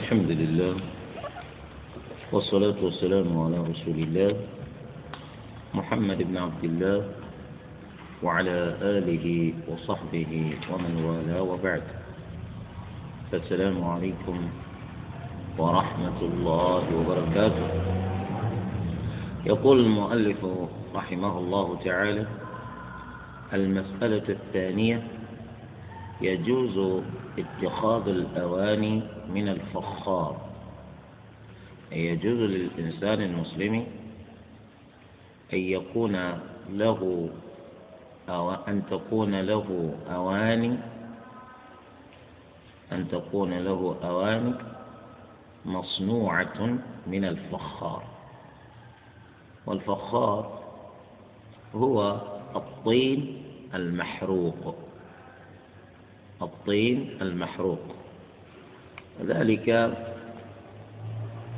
الحمد لله والصلاة والسلام على رسول الله محمد بن عبد الله وعلى آله وصحبه ومن والاه وبعد. فالسلام عليكم ورحمة الله وبركاته. يقول المؤلف رحمه الله تعالى المسألة الثانية يجوز اتخاذ الأواني من الفخار. يجوز للإنسان المسلم أن يكون له أو أن تكون له أواني أن تكون له أواني مصنوعة من الفخار. والفخار هو الطين المحروق. الطين المحروق. ذلك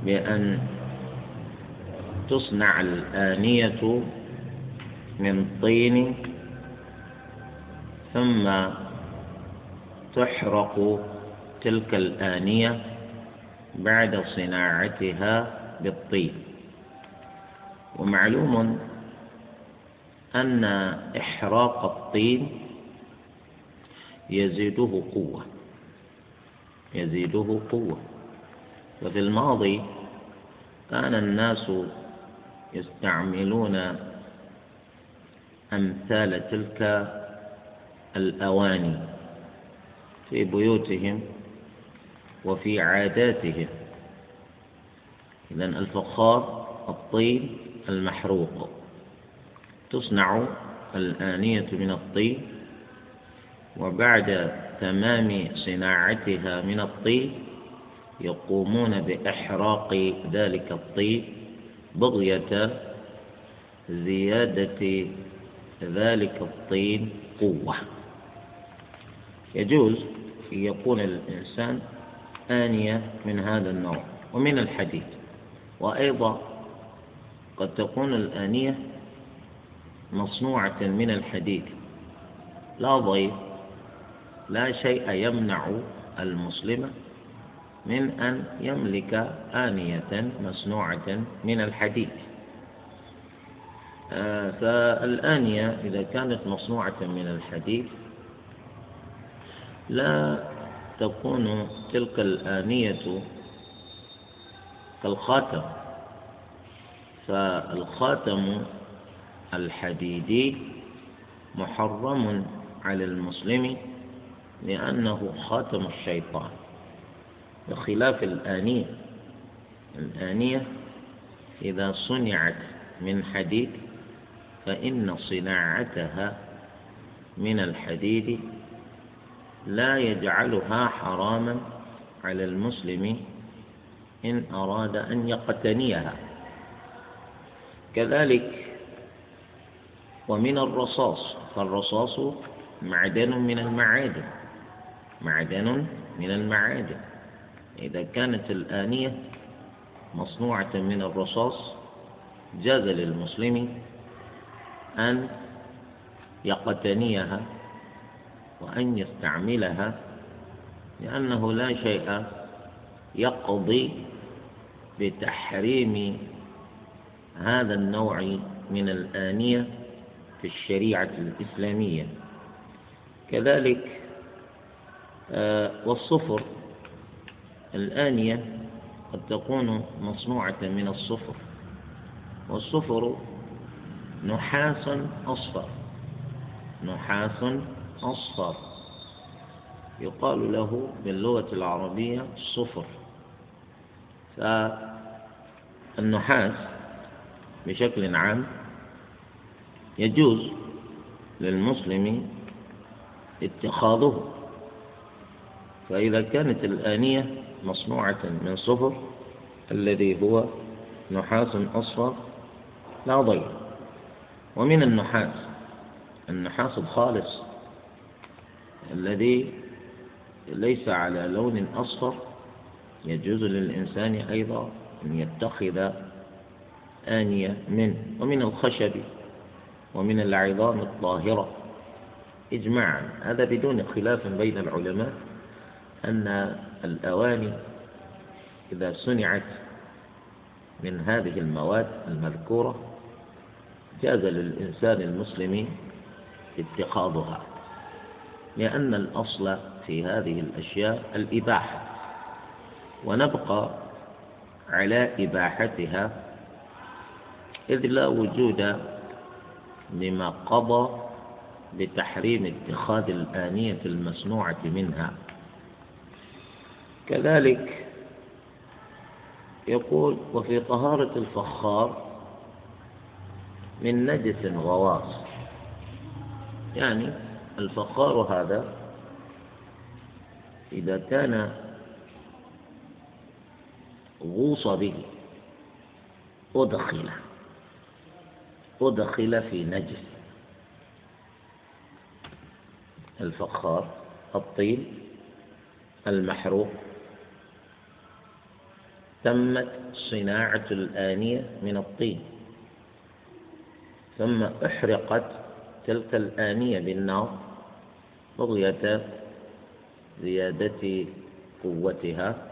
بأن تصنع الآنية من طين ثم تحرق تلك الآنية بعد صناعتها بالطين. ومعلوم أن إحراق الطين يزيده قوة. يزيده قوة. وفي الماضي كان الناس يستعملون أمثال تلك الأواني في بيوتهم وفي عاداتهم. إذا الفخار الطين المحروق. تصنع الآنية من الطين وبعد تمام صناعتها من الطين يقومون بإحراق ذلك الطين بغية زيادة ذلك الطين قوة. يجوز أن يكون الإنسان آنية من هذا النوع ومن الحديد وأيضا قد تكون الآنية مصنوعة من الحديد لا ضيف لا شيء يمنع المسلم من أن يملك آنية مصنوعة من الحديد. آه، فالآنية إذا كانت مصنوعة من الحديد لا تكون تلك الآنية كالخاتم. فالخاتم الحديدي محرم على المسلم لأنه خاتم الشيطان. بخلاف الآنية. الآنية إذا صنعت من حديد فإن صناعتها من الحديد لا يجعلها حراما على المسلم إن أراد أن يقتنيها. كذلك ومن الرصاص فالرصاص معدن من المعادن. معدن من المعادن. إذا كانت الآنية مصنوعة من الرصاص جاز للمسلم أن يقتنيها وأن يستعملها لأنه لا شيء يقضي بتحريم هذا النوع من الآنية في الشريعة الإسلامية. كذلك والصفر الآنية قد تكون مصنوعة من الصفر والصفر نحاس أصفر نحاس أصفر يقال له باللغة العربية صفر. فالنحاس بشكل عام يجوز للمسلم اتخاذه. فإذا كانت الآنية مصنوعة من صفر الذي هو نحاس أصفر لا ضير. ومن النحاس النحاس الخالص الذي ليس على لون أصفر يجوز للإنسان أيضا أن يتخذ آنية منه. ومن الخشب ومن العظام الطاهرة. إجماعا هذا بدون خلاف بين العلماء. أن الأواني إذا صنعت من هذه المواد المذكورة جاز للإنسان المسلم اتخاذها لأن الأصل في هذه الأشياء الإباحة ونبقى على إباحتها إذ لا وجود لما قضى بتحريم اتخاذ الآنية المصنوعة منها. كذلك يقول وفي طهارة الفخار من نجس غواص. يعني الفخار هذا إذا كان غوص به أدخل أدخل في نجس. الفخار الطين المحروق. تمت صناعة الآنية من الطين. ثم أحرقت تلك الآنية بالنار بغية زيادة قوتها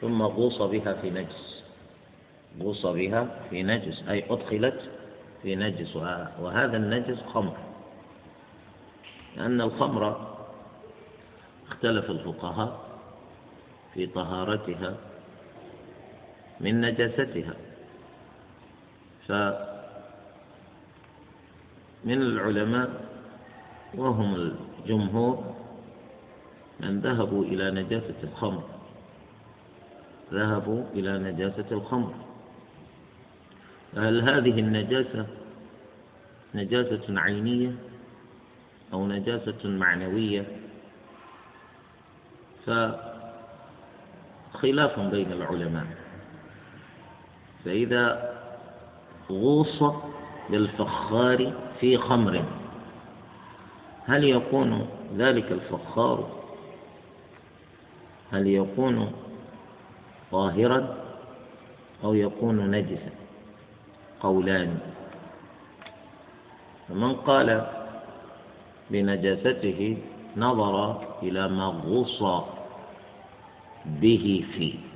ثم غوص بها في نجس. غوص بها في نجس أي أدخلت في نجس وهذا النجس خمر. لأن الخمر اختلف الفقهاء في طهارتها من نجاستها. فمن العلماء وهم الجمهور من ذهبوا إلى نجاسة الخمر. ذهبوا إلى نجاسة الخمر. هل هذه النجاسة نجاسة عينية أو نجاسة معنوية؟ فخلاف بين العلماء. فإذا غوص بالفخار في خمر هل يكون ذلك الفخار؟ هل يكون طاهرا أو يكون نجسا؟ قولان. فمن قال بنجاسته نظر إلى ما غص به فيه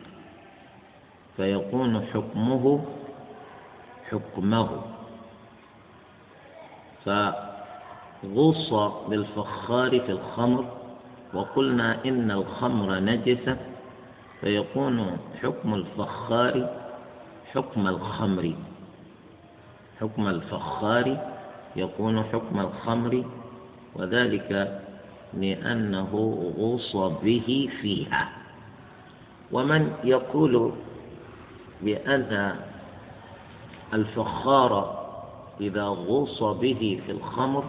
فيكون حكمه حكمه. فغص بالفخار في الخمر وقلنا إن الخمر نجسة فيكون حكم الفخار حكم الخمر. حكم الفخار يكون حكم الخمر وذلك لأنه غوص به فيها. ومن يقول بأن الفخار إذا غوص به في الخمر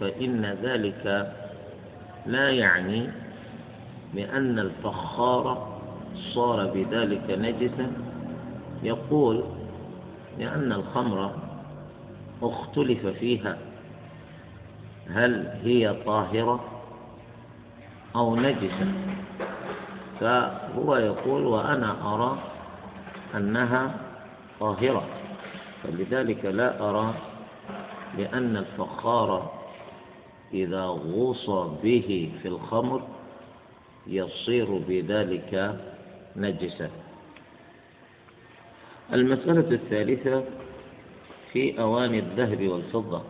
فإن ذلك لا يعني بأن الفخار صار بذلك نجسا. يقول لأن الخمر اختلف فيها هل هي طاهرة أو نجسة؟ فهو يقول وأنا أرى أنها طاهرة. فلذلك لا أرى بأن الفخار إذا غوص به في الخمر يصير بذلك نجسا. المسألة الثالثة في أواني الذهب والفضة.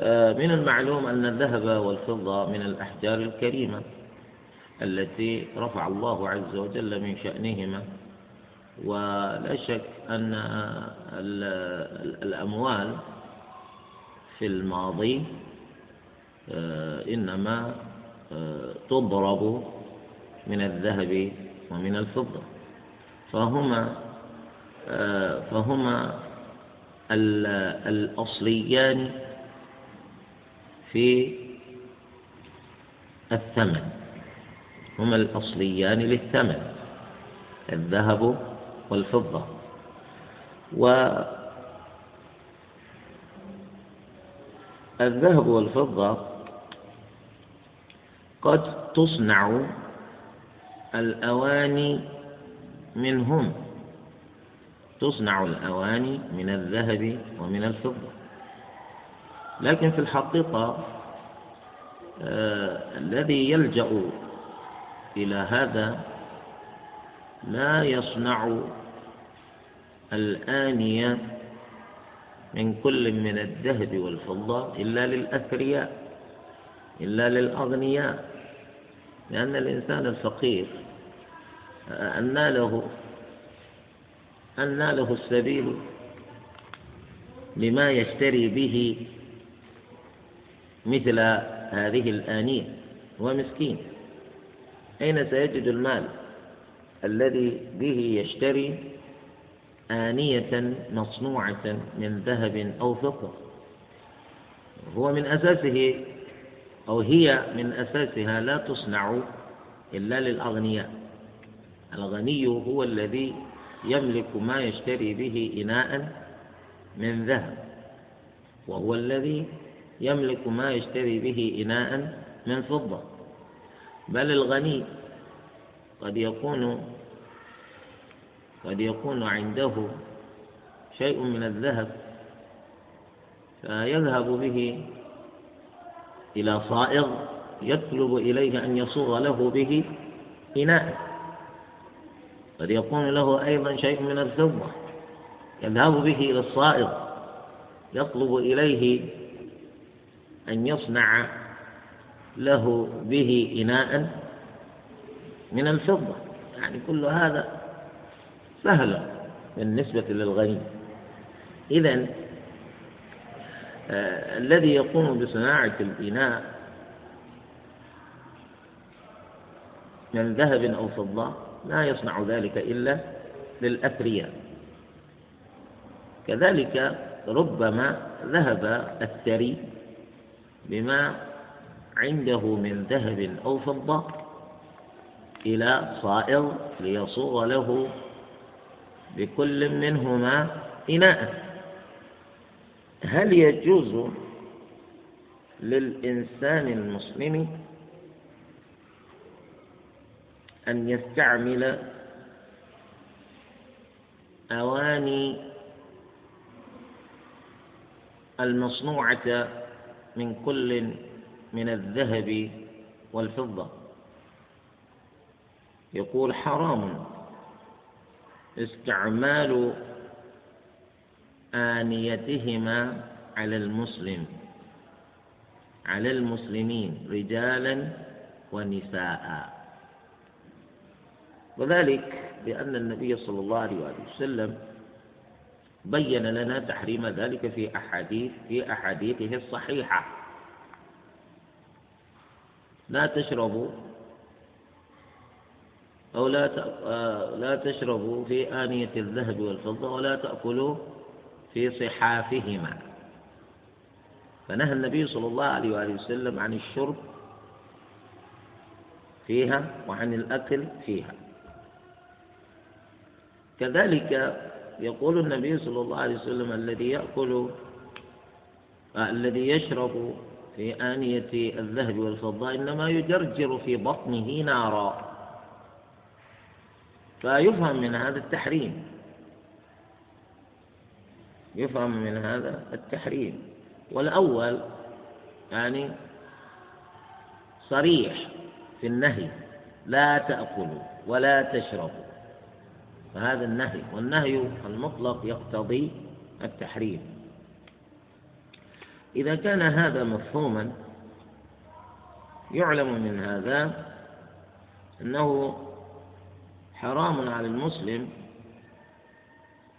آه، من المعلوم أن الذهب والفضة من الأحجار الكريمة التي رفع الله عز وجل من شأنهما ولا شك أن الأموال في الماضي آه، إنما آه، تضرب من الذهب ومن الفضة. فهما آه، فهما الأصليان في الثمن. هما الأصليان للثمن. الذهب والفضة. والذهب والفضة قد تصنع الأواني منهم. تصنع الأواني من الذهب ومن الفضة. لكن في الحقيقة آه الذي يلجأ إلى هذا ما يصنع الآنية من كل من الذهب والفضة إلا للأثرياء إلا للأغنياء لأن الإنسان الفقير أن له أن له السبيل لما يشتري به مثل هذه الآنية هو مسكين. أين سيجد المال الذي به يشتري آنية مصنوعة من ذهب أو فضة. هو من أساسه أو هي من أساسها لا تصنع إلا للأغنياء. الغني هو الذي يملك ما يشتري به إناء من ذهب وهو الذي يملك ما يشتري به إناء من فضة. بل الغني قد يكون قد يكون عنده شيء من الذهب فيذهب به إلى صائغ يطلب إليه أن يصوغ له به إناء. قد يكون له أيضا شيء من الفضة يذهب به إلى الصائغ يطلب إليه أن يصنع له به إناء من الفضة. يعني كل هذا سهل بالنسبة للغني إذا آه الذي يقوم بصناعة الإناء من ذهب أو فضة لا يصنع ذلك إلا للأثرياء. كذلك ربما ذهب الثري بما عنده من ذهب أو فضة إلى صائغ ليصوغ له بكل منهما إناء. هل يجوز للإنسان المسلم أن يستعمل أواني المصنوعة من كل من الذهب والفضة؟ يقول حرام. استعمال آنيتهما على المسلم على المسلمين رجالا ونساء. وذلك لأن النبي صلى الله عليه وسلم بين لنا تحريم ذلك في أحاديث في أحاديثه الصحيحة. لا تشربوا أو لا لا تشربوا في آنية الذهب والفضة ولا تأكلوا في صحافهما. فنهى النبي صلى الله عليه وآله وسلم عن الشرب فيها وعن الأكل فيها. كذلك يقول النبي صلى الله عليه وسلم الذي يأكل آه الذي يشرب في آنية الذهب والفضة إنما يجرجر في بطنه نارا. فيفهم من هذا التحريم. يفهم من هذا التحريم. والأول يعني صريح في النهي لا تأكلوا ولا تشربوا. فهذا النهي والنهي المطلق يقتضي التحريم. إذا كان هذا مفهوما يعلم من هذا أنه حرام على المسلم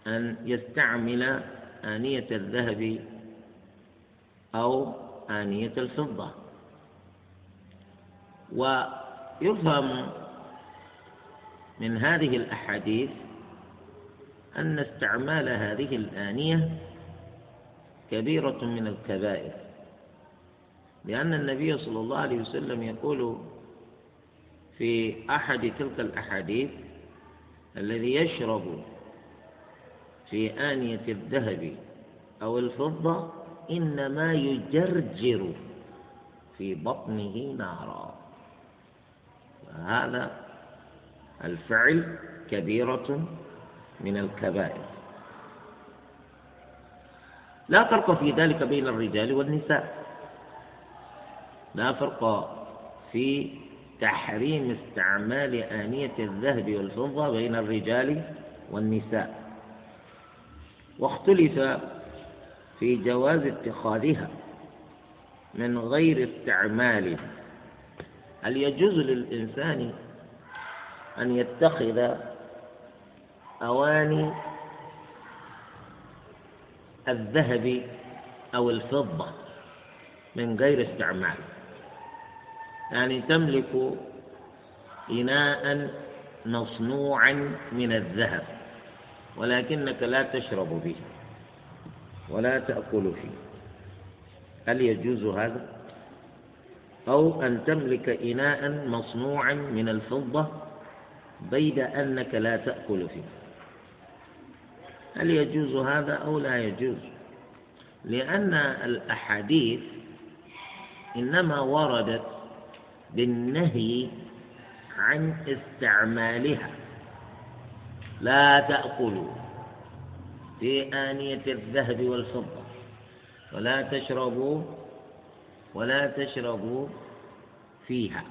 أن يستعمل آنية الذهب أو آنية الفضة. ويفهم من هذه الأحاديث أن استعمال هذه الآنية كبيرة من الكبائر لأن النبي صلى الله عليه وسلم يقول في أحد تلك الأحاديث الذي يشرب في آنية الذهب أو الفضة إنما يجرجر في بطنه نارا. هذا الفعل كبيرة من الكبائر. لا فرق في ذلك بين الرجال والنساء. لا فرق في تحريم استعمال آنية الذهب والفضة بين الرجال والنساء. واختلف في جواز اتخاذها من غير استعمال. هل يجوز للإنسان أن يتخذ أواني الذهب أو الفضة من غير استعمال؟ يعني تملك إناء مصنوعا من الذهب ولكنك لا تشرب به ولا تأكل فيه. هل يجوز هذا؟ أو أن تملك إناء مصنوعا من الفضة بيد أنك لا تأكل فيه. هل يجوز هذا أو لا يجوز؟ لأن الأحاديث إنما وردت بالنهي عن استعمالها. لا تأكلوا في آنية الذهب والفضة ولا تشربوا ولا تشربوا فيها.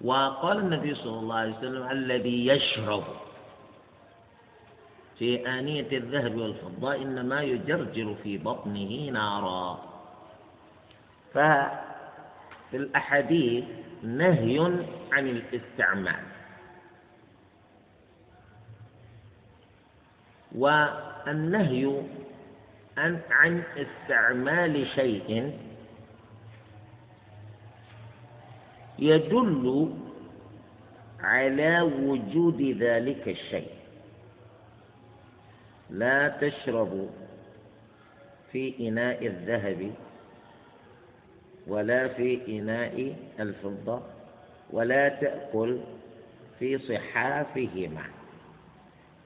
وقال النبي صلى الله عليه وسلم الذي يشرب في آنية الذهب والفضة إنما يجرجر في بطنه نارا. ففي الأحاديث نهي عن الاستعمال. والنهي عن استعمال شيء يدل على وجود ذلك الشيء. لا تشرب في إناء الذهب ولا في إناء الفضة ولا تأكل في صحافهما.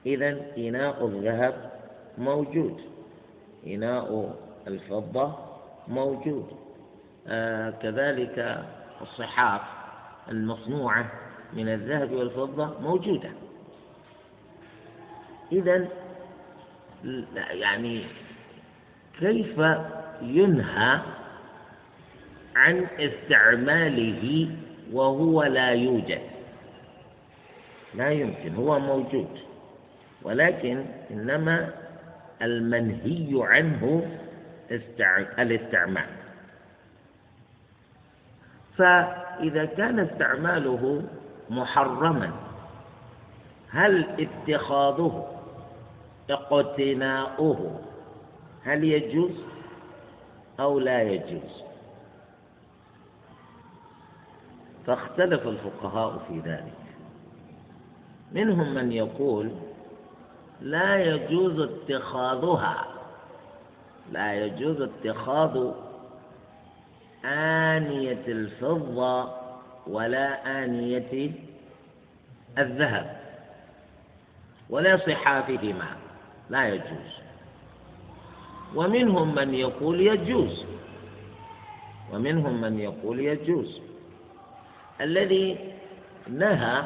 إذا إناء الذهب موجود إناء الفضة موجود. آه كذلك الصحاف المصنوعة من الذهب والفضة موجودة. إذا يعني كيف ينهى عن استعماله وهو لا يوجد. لا يمكن هو موجود. ولكن إنما المنهي عنه الاستعمال. فإذا كان استعماله محرما هل اتخاذه اقتناؤه هل يجوز أو لا يجوز؟ فاختلف الفقهاء في ذلك. منهم من يقول لا يجوز اتخاذها لا يجوز اتخاذ آنية الفضة ولا آنية الذهب ولا صحافهما لا يجوز. ومنهم من يقول يجوز ومنهم من يقول يجوز. الذي نهى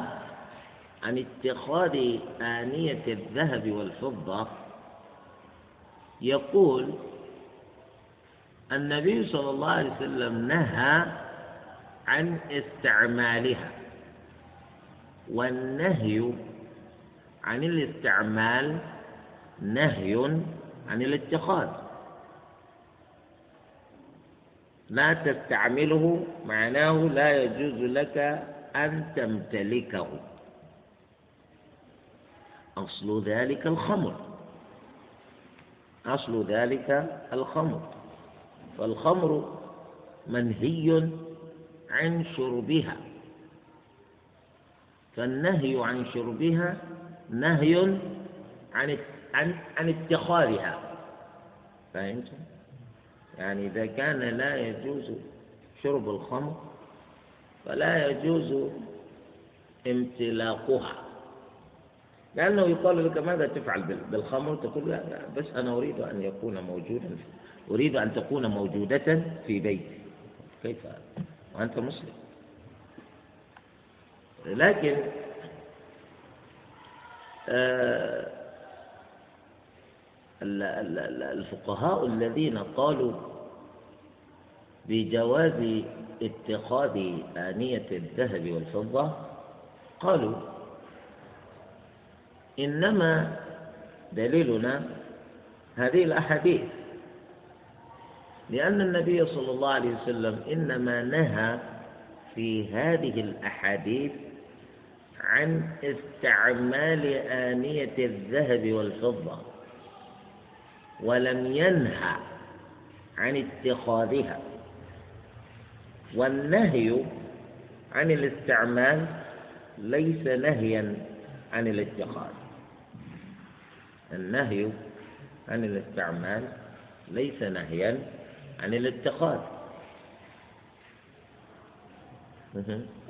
عن اتخاذ آنية الذهب والفضة يقول النبي صلى الله عليه وسلم نهى عن استعمالها والنهي عن الاستعمال نهي عن الاتخاذ. لا تستعمله معناه لا يجوز لك أن تمتلكه. أصل ذلك الخمر. أصل ذلك الخمر. فالخمر منهي عن شربها. فالنهي عن شربها نهي عن عن عن اتخاذها. فهمت؟ يعني إذا كان لا يجوز شرب الخمر فلا يجوز امتلاقها. لأنه يقال لك ماذا تفعل بالخمر؟ تقول لا, لا بس أنا أريد أن يكون موجودا أريد أن تكون موجودة في بيتي. كيف؟ وأنت مسلم. لكن آه، الفقهاء الذين قالوا بجواز اتخاذ آنية الذهب والفضة قالوا إنما دليلنا هذه الأحاديث لأن النبي صلى الله عليه وسلم إنما نهى في هذه الأحاديث عن استعمال آنية الذهب والفضة. ولم ينهى عن اتخاذها. والنهي عن الاستعمال ليس نهيا عن الاتخاذ. النهي عن الاستعمال ليس نهيا عن الاتخاذ.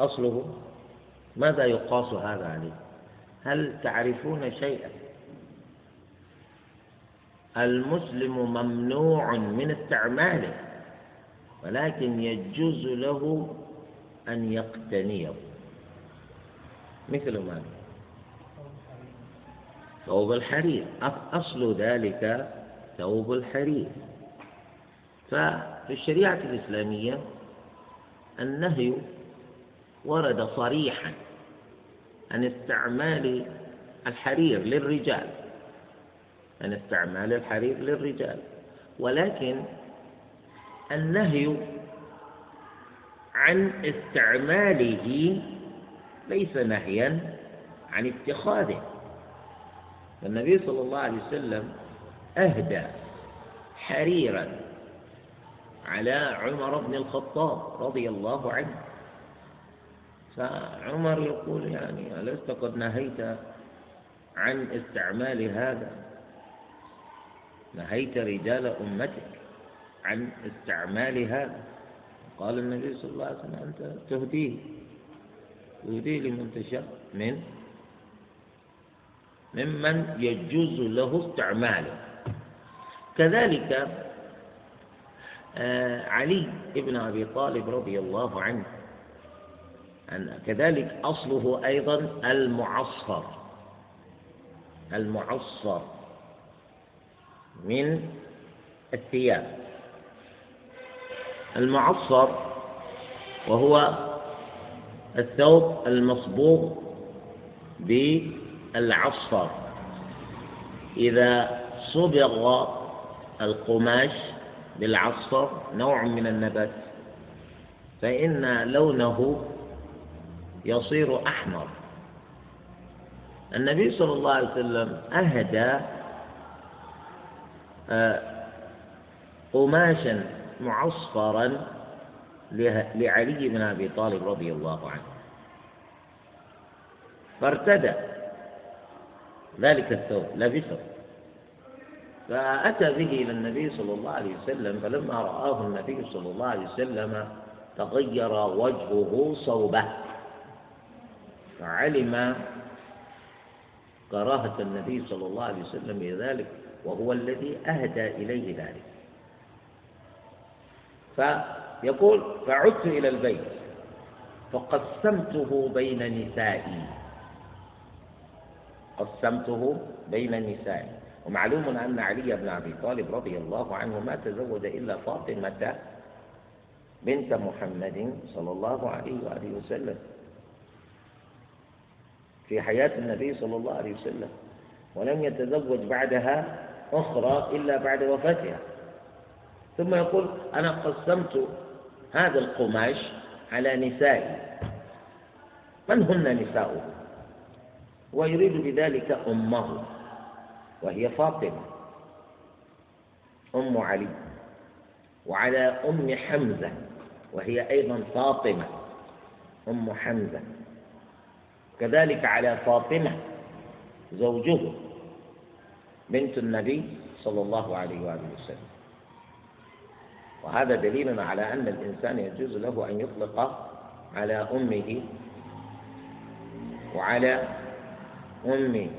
أصله ماذا يقاس هذا عليه؟ هل تعرفون شيئا؟ المسلم ممنوع من استعماله ولكن يجوز له أن يقتنيه. مثل ماذا ثوب الحرير أصل ذلك ثوب الحرير. ففي الشريعة الإسلامية النهي ورد صريحا عن استعمال الحرير للرجال. عن استعمال الحرير للرجال. ولكن النهي عن استعماله ليس نهيا عن اتخاذه. النبي صلى الله عليه وسلم أهدى حريرا على عمر بن الخطاب رضي الله عنه. فعمر يقول يعني ألست قد نهيت عن استعمال هذا؟ نهيت رجال أمتك عن استعمال هذا. قال النبي صلى الله عليه وسلم أنت تهديه تهديه لمن تشاء من؟ ممن يجوز له استعماله. كذلك آه، علي بن أبي طالب رضي الله عنه كذلك أصله أيضا المعصفر المعصفر من الثياب. المعصر وهو الثوب المصبوغ بالعصفر. إذا صبغ القماش بالعصفر نوع من النبات فإن لونه يصير أحمر. النبي صلى الله عليه وسلم أهدى قماشا معصفرا لعلي بن أبي طالب رضي الله عنه. فارتدى. ذلك الثوب لبسه. فأتى به إلى النبي صلى الله عليه وسلم فلما رآه النبي صلى الله عليه وسلم تغير وجهه صوبه. فعلم كراهة النبي صلى الله عليه وسلم لذلك وهو الذي أهدى إليه ذلك. فيقول فعدت إلى البيت فقسمته بين نسائي. قسمته بين نسائي. ومعلوم أن علي بن أبي طالب رضي الله عنه ما تزوج إلا فاطمة بنت محمد صلى الله عليه وآله وسلم. في حياة النبي صلى الله عليه وسلم. ولم يتزوج بعدها أخرى إلا بعد وفاتها. ثم يقول أنا قسمت هذا القماش على نسائي من هن نساؤه؟ ويريد بذلك أمه وهي فاطمة. أم علي وعلى أم حمزة وهي أيضا فاطمة. أم حمزة. كذلك على فاطمة زوجه. بنت النبي صلى الله عليه وآله وسلم. وهذا دليل على أن الإنسان يجوز له أن يطلق على أمه وعلى أم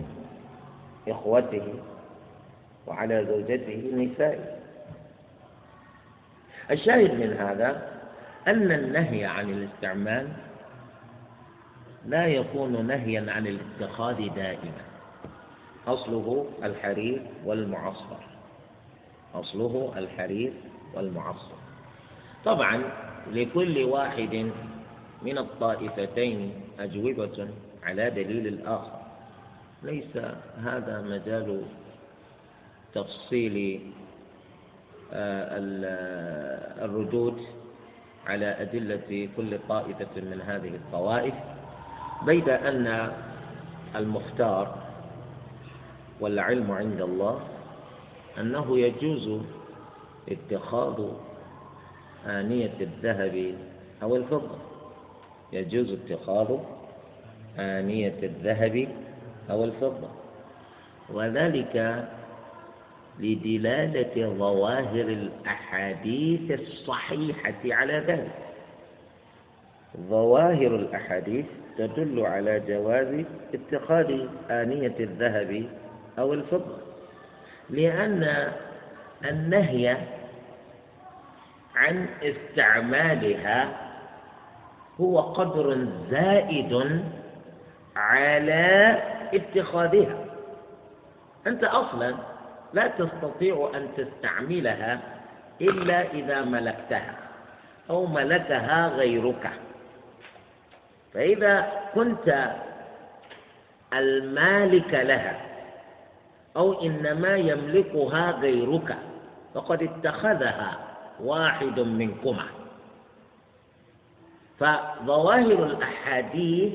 إخوته وعلى زوجته نسائه الشاهد من هذا أن النهي عن الاستعمال لا يكون نهيا عن الاتخاذ دائما. أصله الحرير والمعصفر أصله الحرير والمعصر. طبعا لكل واحد من الطائفتين أجوبة على دليل الآخر. ليس هذا مجال تفصيل آه، الردود على أدلة كل طائفة من هذه الطوائف بيد أن المختار والعلم عند الله أنه يجوز اتخاذ آنية الذهب أو الفضة. يجوز اتخاذ آنية الذهب أو الفضة. وذلك لدلالة ظواهر الأحاديث الصحيحة على ذلك. ظواهر الأحاديث تدل على جواز اتخاذ آنية الذهب أو الفضة. لأن النهي عن استعمالها هو قدر زائد على اتخاذها. أنت أصلا لا تستطيع أن تستعملها إلا إذا ملكتها أو ملكها غيرك. فإذا كنت المالك لها أو إنما يملكها غيرك. فقد اتخذها واحد منكما. فظواهر الأحاديث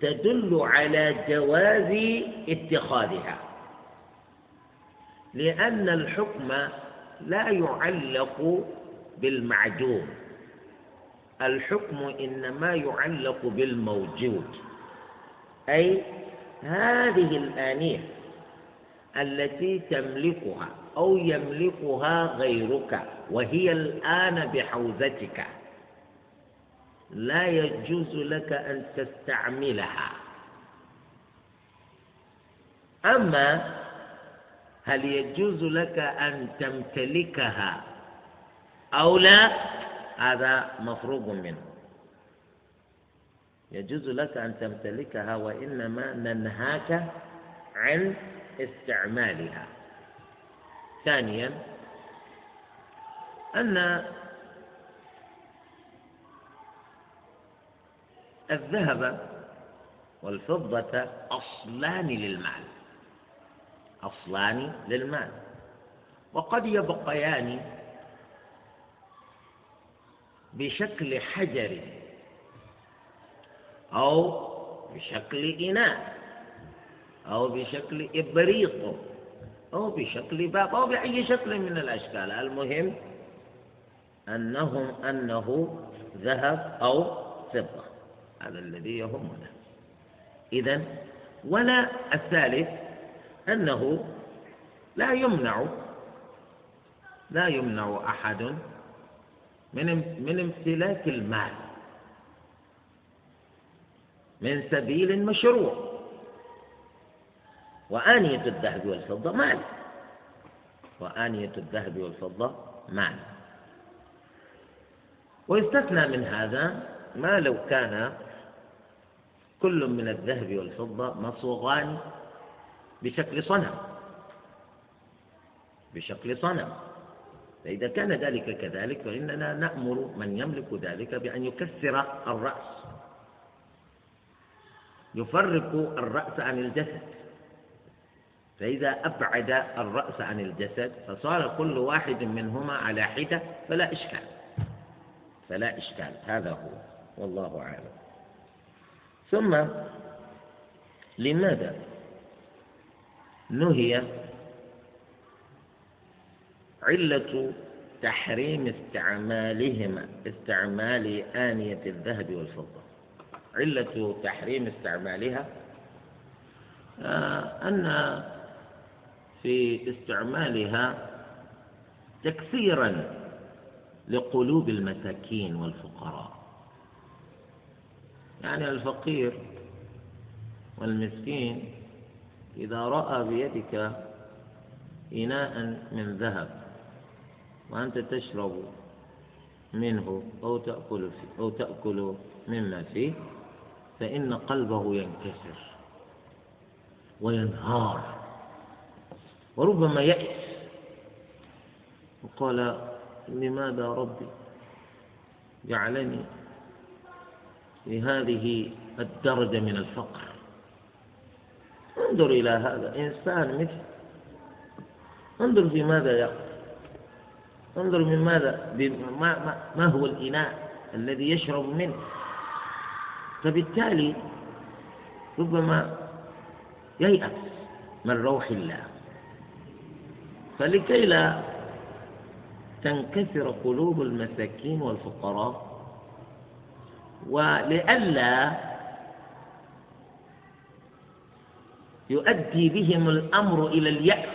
تدل على جواز اتخاذها. لأن الحكم لا يعلق بالمعدوم الحكم إنما يعلق بالموجود. أي هذه الآنية التي تملكها أو يملكها غيرك وهي الآن بحوزتك. لا يجوز لك أن تستعملها. أما هل يجوز لك أن تمتلكها أو لا هذا مفروغ منه. يجوز لك أن تمتلكها وإنما ننهاك عن استعمالها. ثانيا أن الذهب والفضة أصلان للمال. أصلان للمال. وقد يبقيان بشكل حجر أو بشكل إناء أو بشكل إبريق. أو بشكل باب. أو بأي شكل من الأشكال. المهم أنهم أنه ذهب أو فضة. هذا الذي يهمنا. إذا ولا الثالث أنه لا يمنع لا يمنع أحد من من امتلاك المال من سبيل مشروع. وآنية الذهب والفضة مال. وآنية الذهب والفضة مال. ويستثنى من هذا ما لو كان كل من الذهب والفضة مصوغان بشكل صنم. بشكل صنم. فإذا كان ذلك كذلك فإننا نأمر من يملك ذلك بأن يكسر الرأس. يفرق الرأس عن الجسد. فإذا أبعد الرأس عن الجسد فصار كل واحد منهما على حدة فلا إشكال. فلا إشكال. هذا هو. والله أعلم. ثم لماذا نهي علة تحريم استعمالهما استعمال آنية الذهب والفضة؟ علة تحريم استعمالها آه، أن في استعمالها تكثيرا لقلوب المساكين والفقراء. يعني الفقير والمسكين إذا رأى بيدك إناء من ذهب وأنت تشرب منه أو تأكل فيه أو تأكل مما فيه فإن قلبه ينكسر وينهار. وربما يأس. وقال لماذا ربي؟ جعلني في هذه الدرجة من الفقر. انظر إلى هذا إنسان مثل. انظر في ماذا يقف. انظر من ماذا ما, ما, ما هو الإناء الذي يشرب منه. فبالتالي ربما ييأس من روح الله. فلكي لا تنكسر قلوب المساكين والفقراء ولئلا يؤدي بهم الأمر إلى اليأس.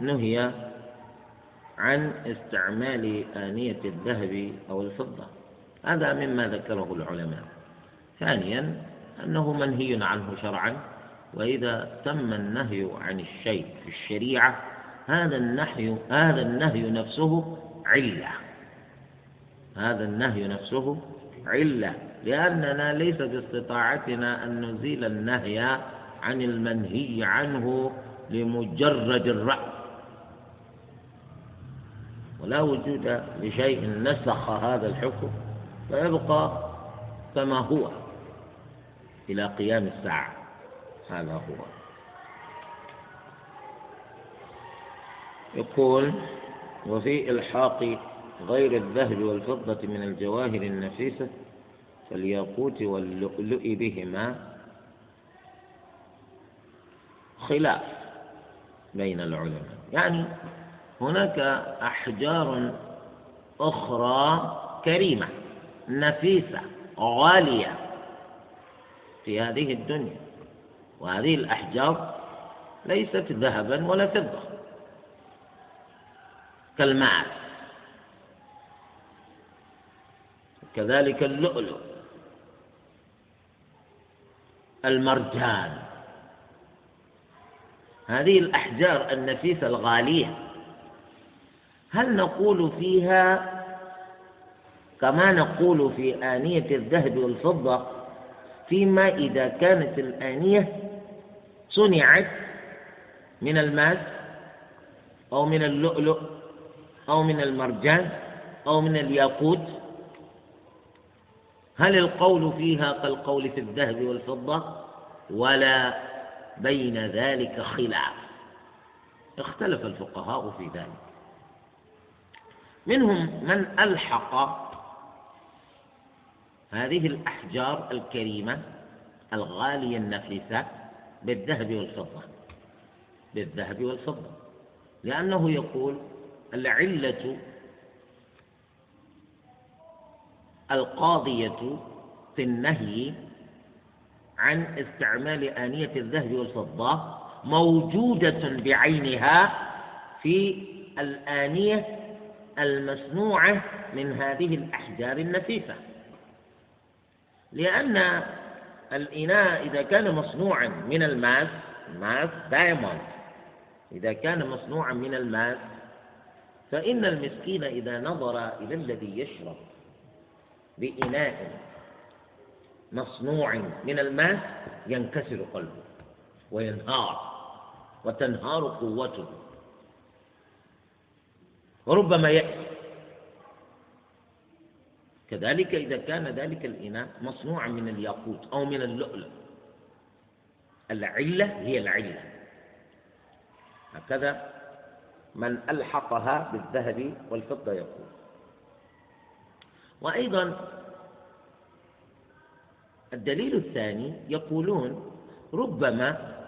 نهي عن استعمال آنية الذهب أو الفضة. هذا مما ذكره العلماء. ثانيا أنه منهي عنه شرعا. وإذا تم النهي عن الشيء في الشريعة هذا النهي هذا النهي نفسه علة. هذا النهي نفسه علة لأننا ليس باستطاعتنا أن نزيل النهي عن المنهي عنه لمجرد الرأي. ولا وجود لشيء نسخ هذا الحكم فيبقى كما هو إلى قيام الساعة. هذا هو. يقول وفي إلحاق غير الذهب والفضة من الجواهر النفيسة كالياقوت واللؤلؤ بهما خلاف بين العلماء. يعني هناك أحجار أخرى كريمة نفيسة غالية في هذه الدنيا. وهذه الأحجار ليست ذهبا ولا فضة كالمعز. كذلك اللؤلؤ المرجان. هذه الأحجار النفيسة الغالية هل نقول فيها كما نقول في آنية الذهب والفضة فيما إذا كانت الآنية صنعت من الماس أو من اللؤلؤ أو من المرجان أو من الياقوت. هل القول فيها كالقول في الذهب والفضة؟ ولا بين ذلك خلاف. اختلف الفقهاء في ذلك. منهم من ألحق هذه الأحجار الكريمة الغالية النفيسة بالذهب والفضة. بالذهب والفضة. لأنه يقول العلة القاضية في النهي عن استعمال آنية الذهب والفضة موجودة بعينها في الآنية المصنوعة من هذه الأحجار النفيسة لأن الإناء إذا كان مصنوعا من الماس ماس diamond إذا كان مصنوعا من الماس فإن المسكين إذا نظر إلى الذي يشرب بإناء مصنوع من الماس ينكسر قلبه وينهار وتنهار قوته. وربما يأتي كذلك إذا كان ذلك الإناء مصنوعا من الياقوت أو من اللؤلؤ. العلة هي العلة. هكذا من ألحقها بالذهب والفضة يقول. وأيضا الدليل الثاني يقولون ربما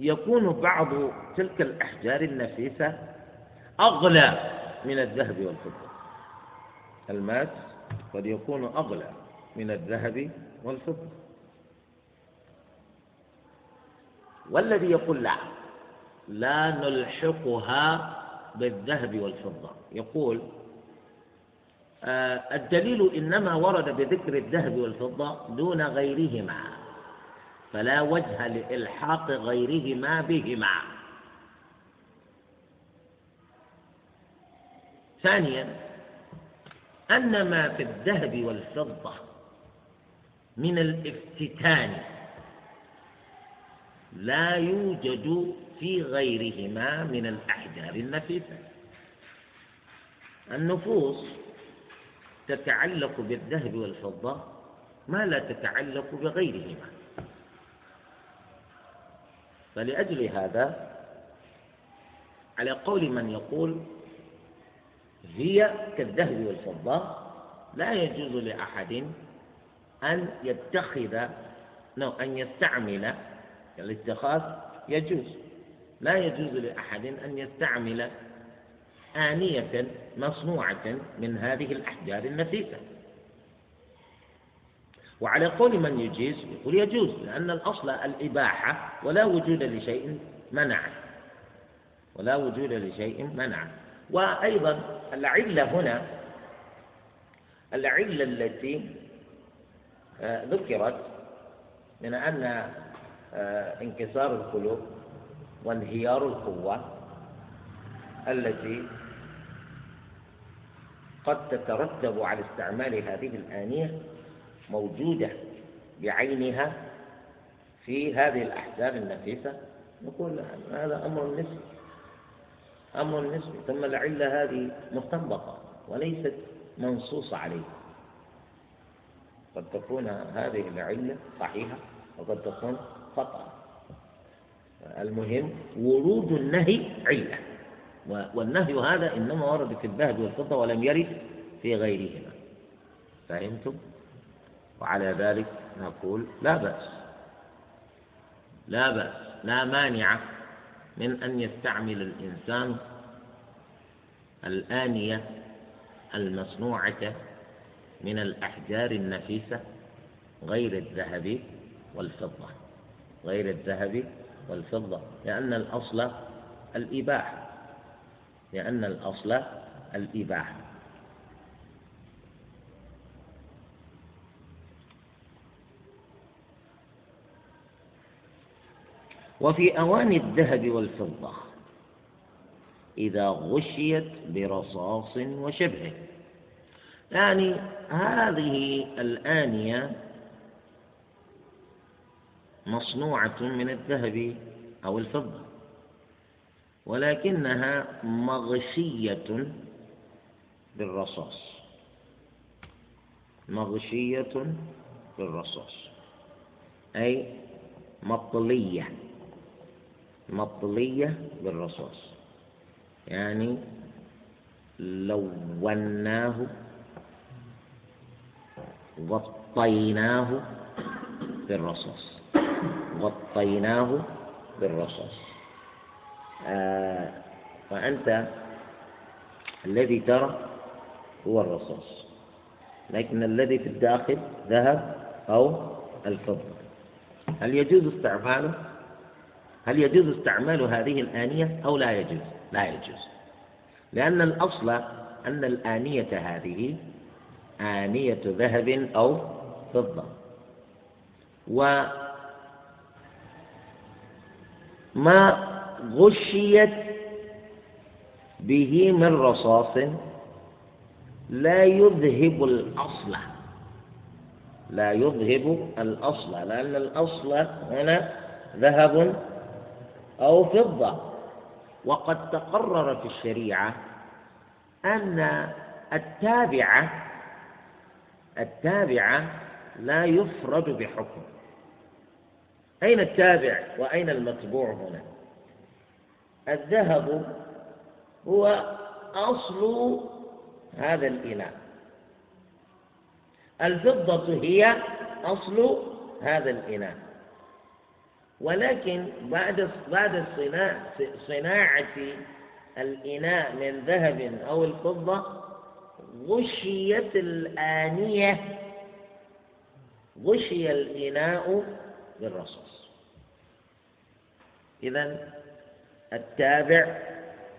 يكون بعض تلك الأحجار النفيسة أغلى من الذهب والفضة. الماس قد يكون أغلى من الذهب والفضة. والذي يقول لا لا نلحقها بالذهب والفضة. يقول آه الدليل إنما ورد بذكر الذهب والفضة دون غيرهما فلا وجه لإلحاق غيرهما بهما. ثانيا أن ما في الذهب والفضة من الافتتان لا يوجد في غيرهما من الأحجار النفيسة النفوس تتعلق بالذهب والفضة ما لا تتعلق بغيرهما. فلأجل هذا على قول من يقول هي كالذهب والفضة لا يجوز لأحد أن يتخذ نو أن يستعمل الاتخاذ يجوز. لا يجوز لأحد أن يستعمل آنية مصنوعة من هذه الأحجار النفيسة. وعلى قول من يجيز يقول يجوز لأن الأصل الإباحة ولا وجود لشيء منع. ولا وجود لشيء منع. وأيضا العلة هنا العلة التي آه، ذكرت من أن آه، انكسار القلوب وانهيار القوة التي قد تترتب على استعمال هذه الآنية موجودة بعينها في هذه الأحزاب النفيسة. نقول هذا أمر نسبي أمر نسبي. ثم العلة هذه مستنبطة وليست منصوص عليه. قد تكون هذه العلة صحيحة وقد تكون خطأ. المهم ورود النهي علة. والنهي هذا إنما ورد في الذهب والفضة ولم يرد في غيرهما. فهمتم؟ وعلى ذلك نقول لا بأس. لا بأس. لا مانع من أن يستعمل الإنسان الآنية المصنوعة من الأحجار النفيسة غير الذهب والفضة. غير الذهب والفضة لأن الأصل الإباحة. لأن الأصل الإباحة. وفي أواني الذهب والفضة. إذا غشيت برصاص وشبهه يعني هذه الآنية مصنوعة من الذهب أو الفضة. ولكنها مغشية بالرصاص. مغشية بالرصاص. أي مطلية. مطلية بالرصاص. يعني لوناه غطيناه بالرصاص. غطيناه بالرصاص. آه فأنت الذي ترى هو الرصاص. لكن الذي في الداخل ذهب أو الفضة. هل يجوز استعماله؟ هل يجوز استعمال هذه الآنية أو لا يجوز؟ لا يجوز. لأن الأصل أن الآنية هذه آنية ذهب أو فضة. و ما غشيت به من رصاص لا يذهب الأصل. لا يذهب الأصل لأن الأصل هنا ذهب أو فضة. وقد تقرر في الشريعة أن التابعة التابعة لا يفرد بحكم. أين التابع وأين المتبوع هنا؟ الذهب هو أصل هذا الإناء الفضة هي أصل هذا الإناء ولكن بعد بعد صناعة الإناء من ذهب أو الفضة غشيت الآنية غشي الإناء بالرصاص. إذا التابع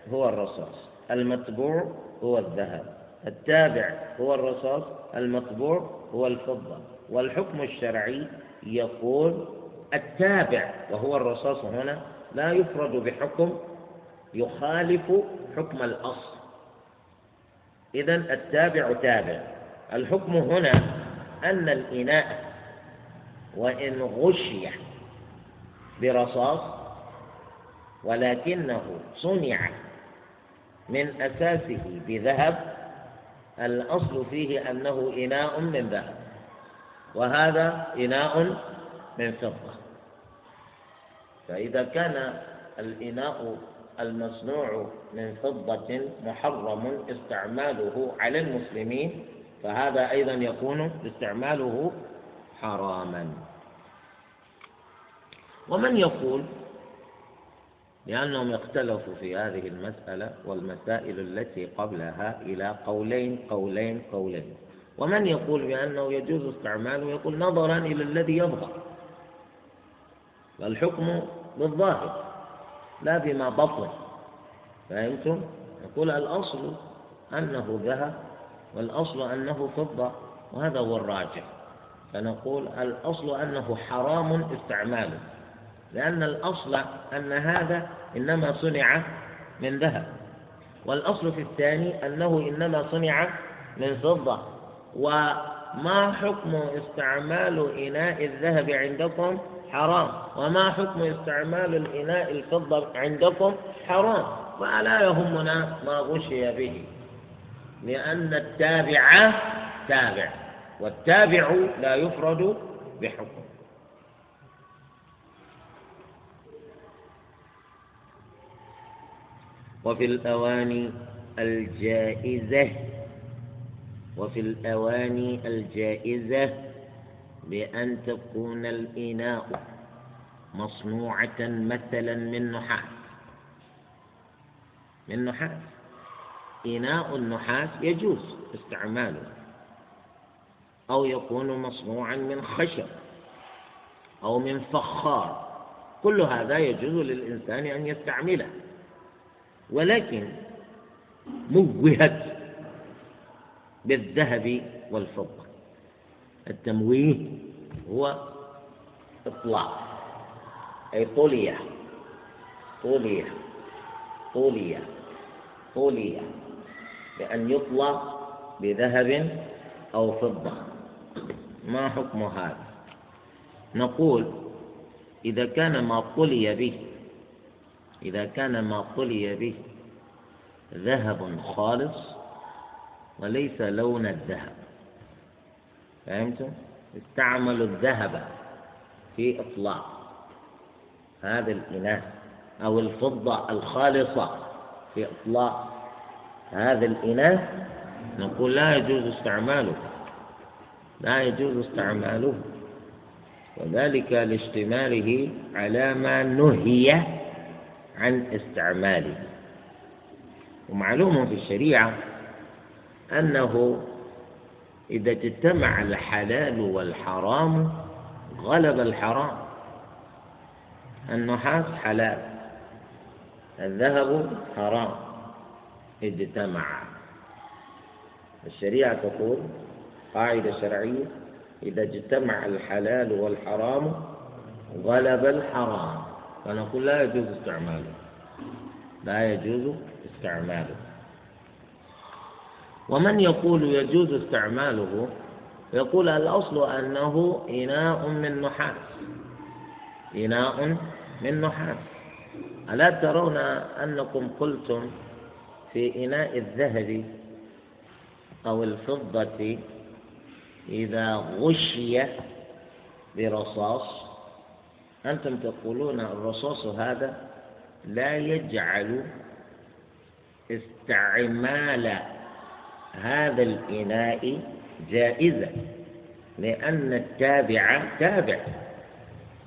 هو الرصاص المتبوع هو الذهب. التابع هو الرصاص المطبوع هو الفضة. والحكم الشرعي يقول التابع وهو الرصاص هنا لا يفرد بحكم يخالف حكم الأصل. إذا التابع تابع. الحكم هنا أن الإناء وإن غشي برصاص ولكنه صنع من أساسه بذهب الأصل فيه أنه إناء من ذهب وهذا إناء من فضة. فإذا كان الإناء المصنوع من فضة محرم استعماله على المسلمين فهذا أيضا يكون استعماله حراما. ومن يقول لأنهم اختلفوا في هذه المسألة والمسائل التي قبلها إلى قولين قولين قولين. ومن يقول بأنه يجوز استعماله يقول نظرا إلى الذي يبغى والحكم بالظاهر لا بما بطن. فهمتم؟ يقول الأصل أنه ذهب والأصل أنه فضة وهذا هو الراجح. فنقول الأصل أنه حرام استعماله لأن الأصل أن هذا إنما صنع من ذهب والأصل في الثاني أنه إنما صنع من فضة. وما حكم استعمال إناء الذهب عندكم حرام. وما حكم استعمال الإناء الفضة عندكم؟ حرام. فلا يهمنا ما غشي به. لأن التابع تابع والتابع لا يفرد بحكم. وفي الأواني الجائزة وفي الأواني الجائزة بأن تكون الإناء مصنوعة مثلا من نحاس. من نحاس. إناء النحاس يجوز استعماله. أو يكون مصنوعا من خشب أو من فخار. كل هذا يجوز للإنسان أن يستعمله. ولكن موهت بالذهب والفضة. التمويه هو إطلاق أي طلية طلية طلية طلية بأن يطلق بذهب أو فضة. ما حكم هذا؟ نقول إذا كان ما طلي به إذا كان ما طلي به ذهب خالص وليس لون الذهب. فهمتم؟ استعملوا الذهب في إطلاق هذا الإناء أو الفضة الخالصة في إطلاق هذا الإناء نقول لا يجوز استعماله لا يجوز استعماله وذلك لاشتماله على ما نهي عن استعماله ومعلوم في الشريعة أنه إذا اجتمع الحلال والحرام غلب الحرام. النحاس حلال الذهب حرام. اجتمع. الشريعة تقول قاعدة شرعية إذا اجتمع الحلال والحرام غلب الحرام. فنقول لا يجوز استعماله. لا يجوز استعماله. ومن يقول يجوز استعماله يقول الأصل أنه إناء من نحاس. إناء من نحاس. ألا ترون أنكم قلتم في إناء الذهب أو الفضة إذا غشي برصاص؟ أنتم تقولون الرصاص هذا لا يجعل استعمال هذا الإناء جائزا لأن التابع تابع.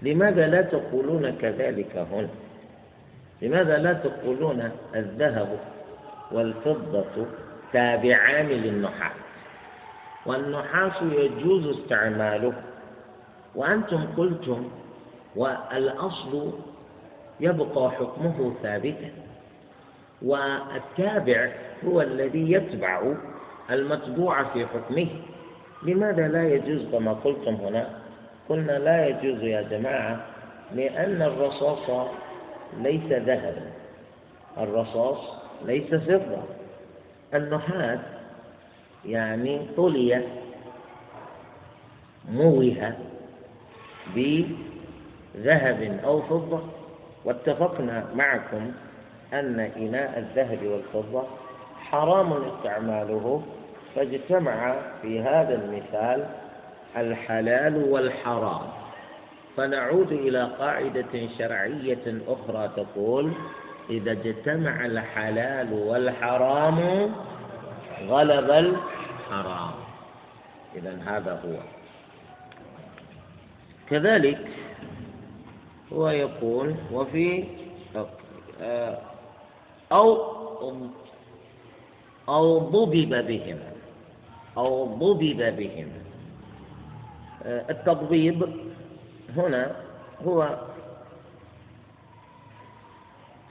لماذا لا تقولون كذلك هنا؟ لماذا لا تقولون الذهب والفضة تابعان للنحاس؟ والنحاس يجوز استعماله وأنتم قلتم والأصل يبقى حكمه ثابتا والتابع هو الذي يتبع المتبوع في حكمه. لماذا لا يجوز كما قلتم هنا؟ قلنا لا يجوز يا جماعة لأن الرصاص ليس ذهبا. الرصاص ليس فضة النحاس يعني طلي موه بذهب أو فضة. واتفقنا معكم أن إناء الذهب والفضة حرام استعماله فاجتمع في هذا المثال الحلال والحرام. فنعود إلى قاعدة شرعية أخرى تقول إذا اجتمع الحلال والحرام غلب الحرام. إذا هذا هو. كذلك هو يقول وفي أو أو ضبب بهم أو ضبب بهم. التضبيب هنا هو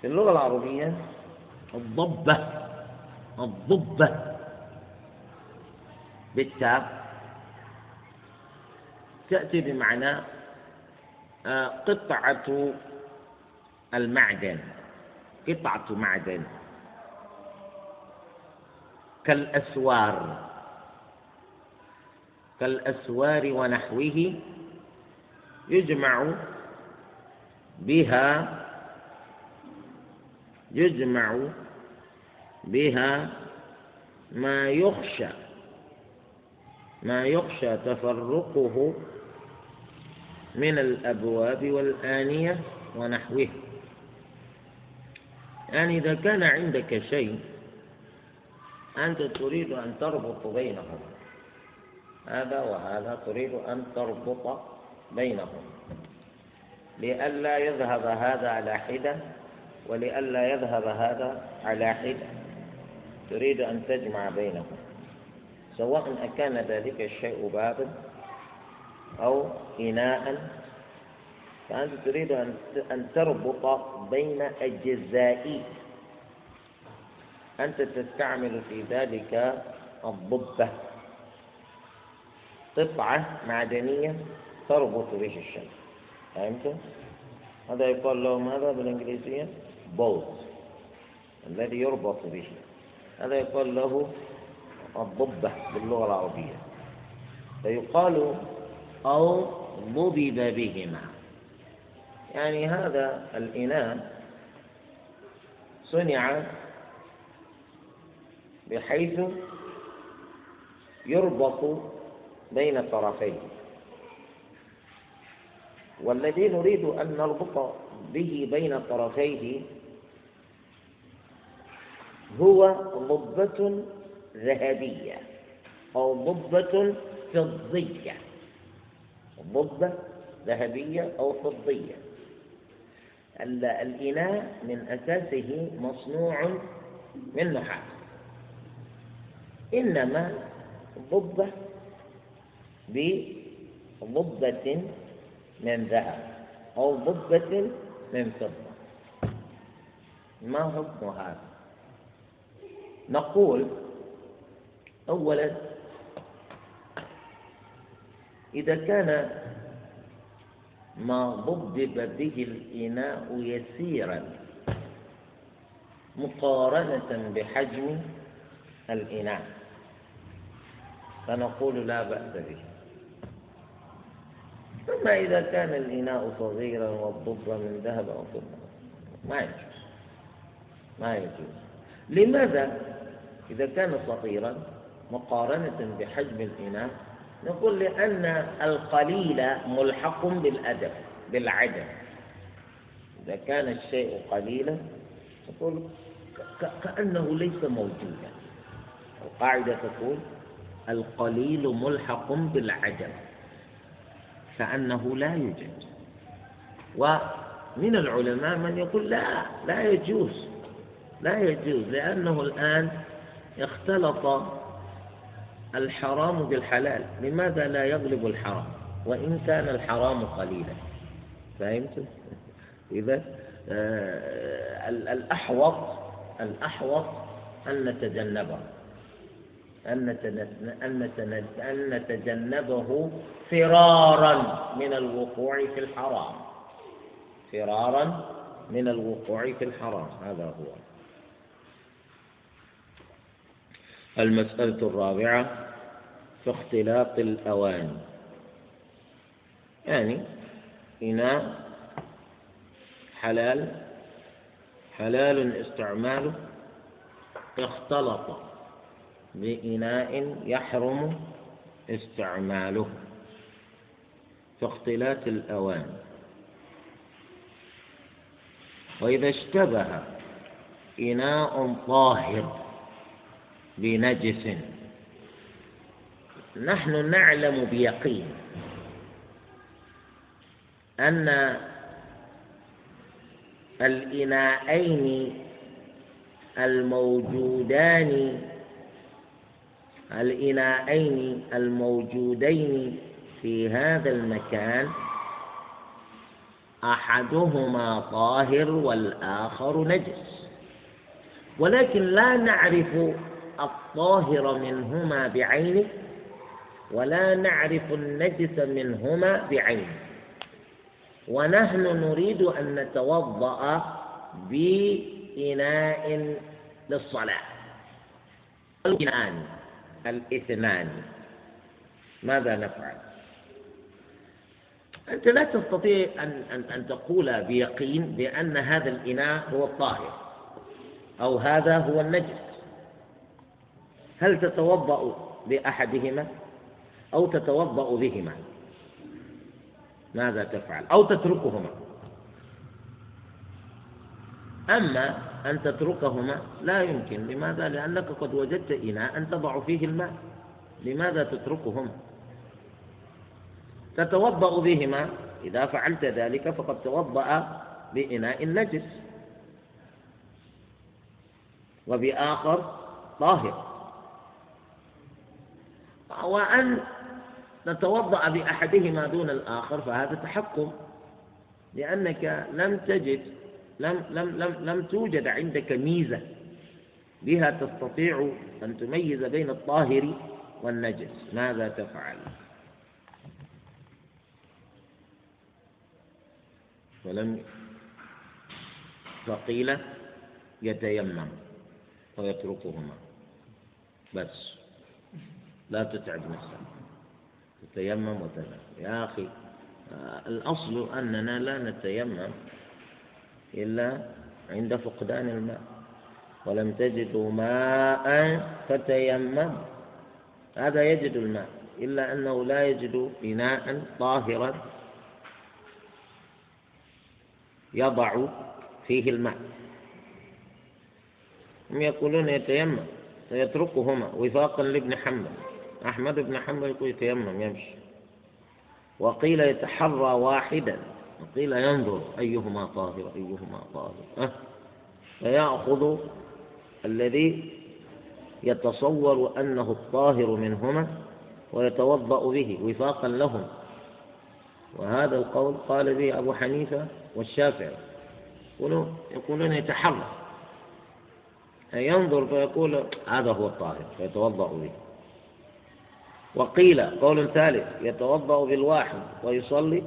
في اللغة العربية الضبة الضبة بالتاء. تأتي بمعنى آه، قطعة المعدن قطعة معدن. كالأسوار. كالأسوار ونحوه يجمع بها يجمع بها ما يخشى ما يخشى تفرقه من الأبواب والآنية ونحوه. يعني إذا كان عندك شيء أنت تريد أن تربط بينهم. هذا وهذا تريد أن تربط بينهم. لئلا يذهب هذا على حدة ولئلا يذهب هذا على حدة. تريد أن تجمع بينهم. سواء أكان ذلك الشيء بابا أو إناء فأنت تريد أن تربط بين أجزائي. أنت تستعمل في ذلك الضبة. قطعة معدنية تربط به الشيء فهمت؟ هذا يقال له ماذا بالإنجليزية؟ بوت الذي يربط به. هذا يقال له الضبة باللغة العربية. فيقال أو ضبب بهما. يعني هذا الإناء صنع بحيث يربط بين طرفيه والذي نريد أن نربط به بين طرفيه هو ضبة ذهبية أو ضبة فضية. ضبة ذهبية أو فضية. الإناء من أساسه مصنوع من نحاس. إنما ضبة بضبة من ذهب أو ضبة من فضة. ما حكم هذا؟ نقول أولا إذا كان ما ضبب به الإناء يسيرا مقارنة بحجم الإناء. فنقول لا بأس به. أما إذا كان الإناء صغيرا والضبة من ذهب أو فضة ما يجوز. ما يجوز. لماذا؟ إذا كان صغيرا مقارنة بحجم الإناء نقول لأن القليل ملحق بالأدب بالعدم. إذا كان الشيء قليلا نقول كأنه ليس موجودا. القاعدة تقول القليل ملحق بالعدم كأنه لا يوجد. ومن العلماء من يقول لا لا يجوز لا يجوز لأنه الآن اختلط الحرام بالحلال. لماذا لا يغلب الحرام؟ وإن كان الحرام قليلا. فهمت؟ إذا آه الأحوط الأحوط أن نتجنبه. أن نتجنبه فرارا من الوقوع في الحرام. فرارا من الوقوع في الحرام. هذا هو. المسألة الرابعة في اختلاط الأواني يعني إناء حلال حلال استعماله اختلط. بإناء يحرم استعماله. في اختلاط الأوان. وإذا اشتبه إناء طاهر بنجس. نحن نعلم بيقين أن الإناءين الموجودان الإناءين الموجودين في هذا المكان أحدهما طاهر والآخر نجس. ولكن لا نعرف الطاهر منهما بعينه ولا نعرف النجس منهما بعينه. ونحن نريد أن نتوضأ بإناء للصلاة. الإناء الاثنان. ماذا نفعل؟ أنت لا تستطيع أن, أن, أن تقول بيقين بأن هذا الإناء هو الطاهر أو هذا هو النجس. هل تتوضأ بأحدهما أو تتوضأ بهما؟ ماذا تفعل؟ أو تتركهما. أما أن تتركهما لا يمكن لماذا؟ لأنك قد وجدت إناء تضع فيه الماء لماذا تتركهما؟ تتوضأ بهما إذا فعلت ذلك فقد توضأ بإناء نجس وبآخر طاهر وأن نتوضأ بأحدهما دون الآخر فهذا تحكم لأنك لم تجد لم لم لم لم توجد عندك ميزة بها تستطيع أن تميز بين الطاهر والنجس. ماذا تفعل؟ فلم فقيل يتيمم ويتركهما بس لا تتعب نفسك. تتيمم وتذهب. يا أخي الأصل أننا لا نتيمم إلا عند فقدان الماء. ولم تجدوا ماء فتيمم. هذا يجد الماء إلا أنه لا يجد إناء طاهرا يضع فيه الماء. هم يقولون يتيمم ويتركهما وفاقا لابن حنبل. أحمد بن حنبل يقول يتيمم يمشي. وقيل يتحرى واحدا. وقيل ينظر أيهما طاهر أيهما طاهر. أه؟ فيأخذ الذي يتصور أنه الطاهر منهما ويتوضأ به وفاقا لهم. وهذا القول قال به أبو حنيفة والشافعي. يقولون يتحرى. ينظر فيقول هذا هو الطاهر فيتوضأ به. وقيل قول ثالث يتوضأ بالواحد ويصلي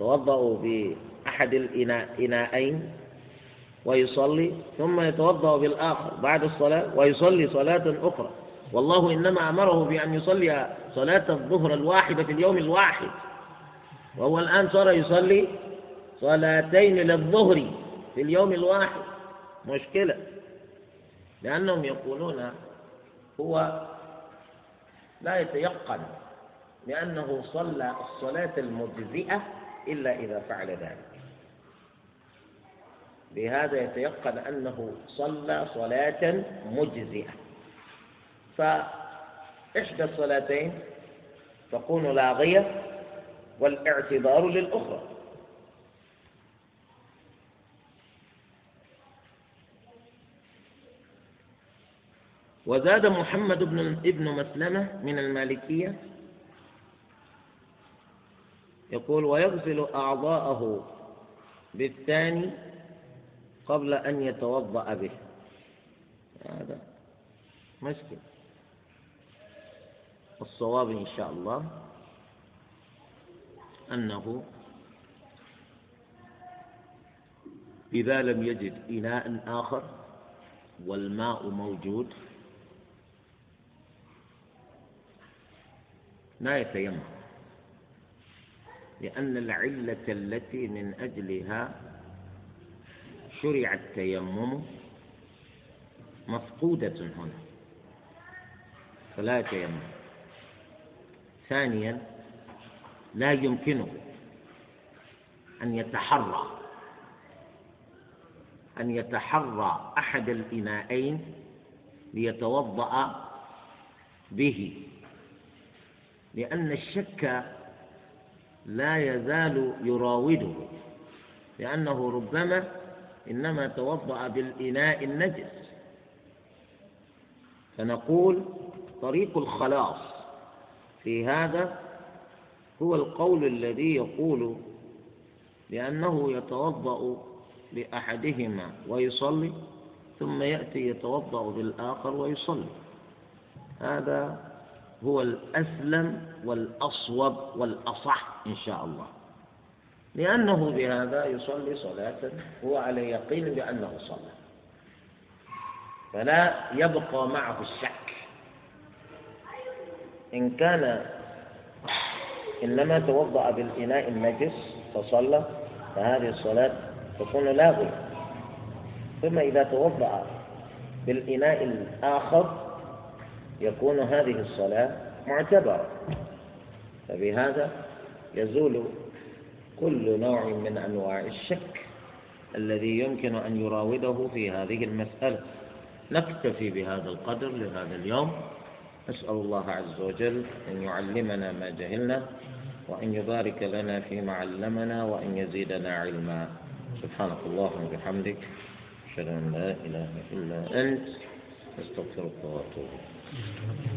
يتوضأ بأحد الإناءين ويصلي ثم يتوضأ بالآخر بعد الصلاة ويصلي صلاة أخرى. والله إنما أمره بأن يصلي صلاة الظهر الواحدة في اليوم الواحد. وهو الآن صار يصلي صلاتين للظهر في اليوم الواحد. مشكلة. لأنهم يقولون هو لا يتيقن لأنه صلى الصلاة المجزئة إلا إذا فعل ذلك. بهذا يتيقن أنه صلى صلاة مجزئة. فإحدى الصلاتين تكون لاغية والاعتذار للأخرى. وزاد محمد بن ابن مسلمة من المالكية يقول ويغسل أعضاءه بالثاني قبل أن يتوضأ به. هذا مشكل الصواب إن شاء الله أنه إذا لم يجد إناء آخر والماء موجود لا يتيمم. لأن العلة التي من أجلها شرع التيمم مفقودة هنا فلا يتيمم ثانيا لا يمكنه أن يتحرى أن يتحرى أحد الإناءين ليتوضأ به لأن الشك لا يزال يراوده لأنه ربما إنما توضأ بالإناء النجس. فنقول طريق الخلاص في هذا هو القول الذي يقول بأنه يتوضأ بأحدهما ويصلي ثم يأتي يتوضأ بالآخر ويصلي. هذا هو الأسلم والأصوب والأصح إن شاء الله. لأنه بهذا يصلي صلاة هو على يقين بأنه صلى. فلا يبقى معه الشك. إن كان إنما توضأ بالإناء النجس فصلى فهذه الصلاة تكون لاغية ثم إذا توضأ بالإناء الآخر يكون هذه الصلاة معتبرة. فبهذا يزول كل نوع من أنواع الشك الذي يمكن أن يراوده في هذه المسألة. نكتفي بهذا القدر لهذا اليوم. أسأل الله عز وجل أن يعلمنا ما جهلنا وأن يبارك لنا فيما علمنا وأن يزيدنا علما. سبحانك اللهم وبحمدك أشهد أن لا إله إلا أنت أستغفرك وأتوب إليك. Yeah.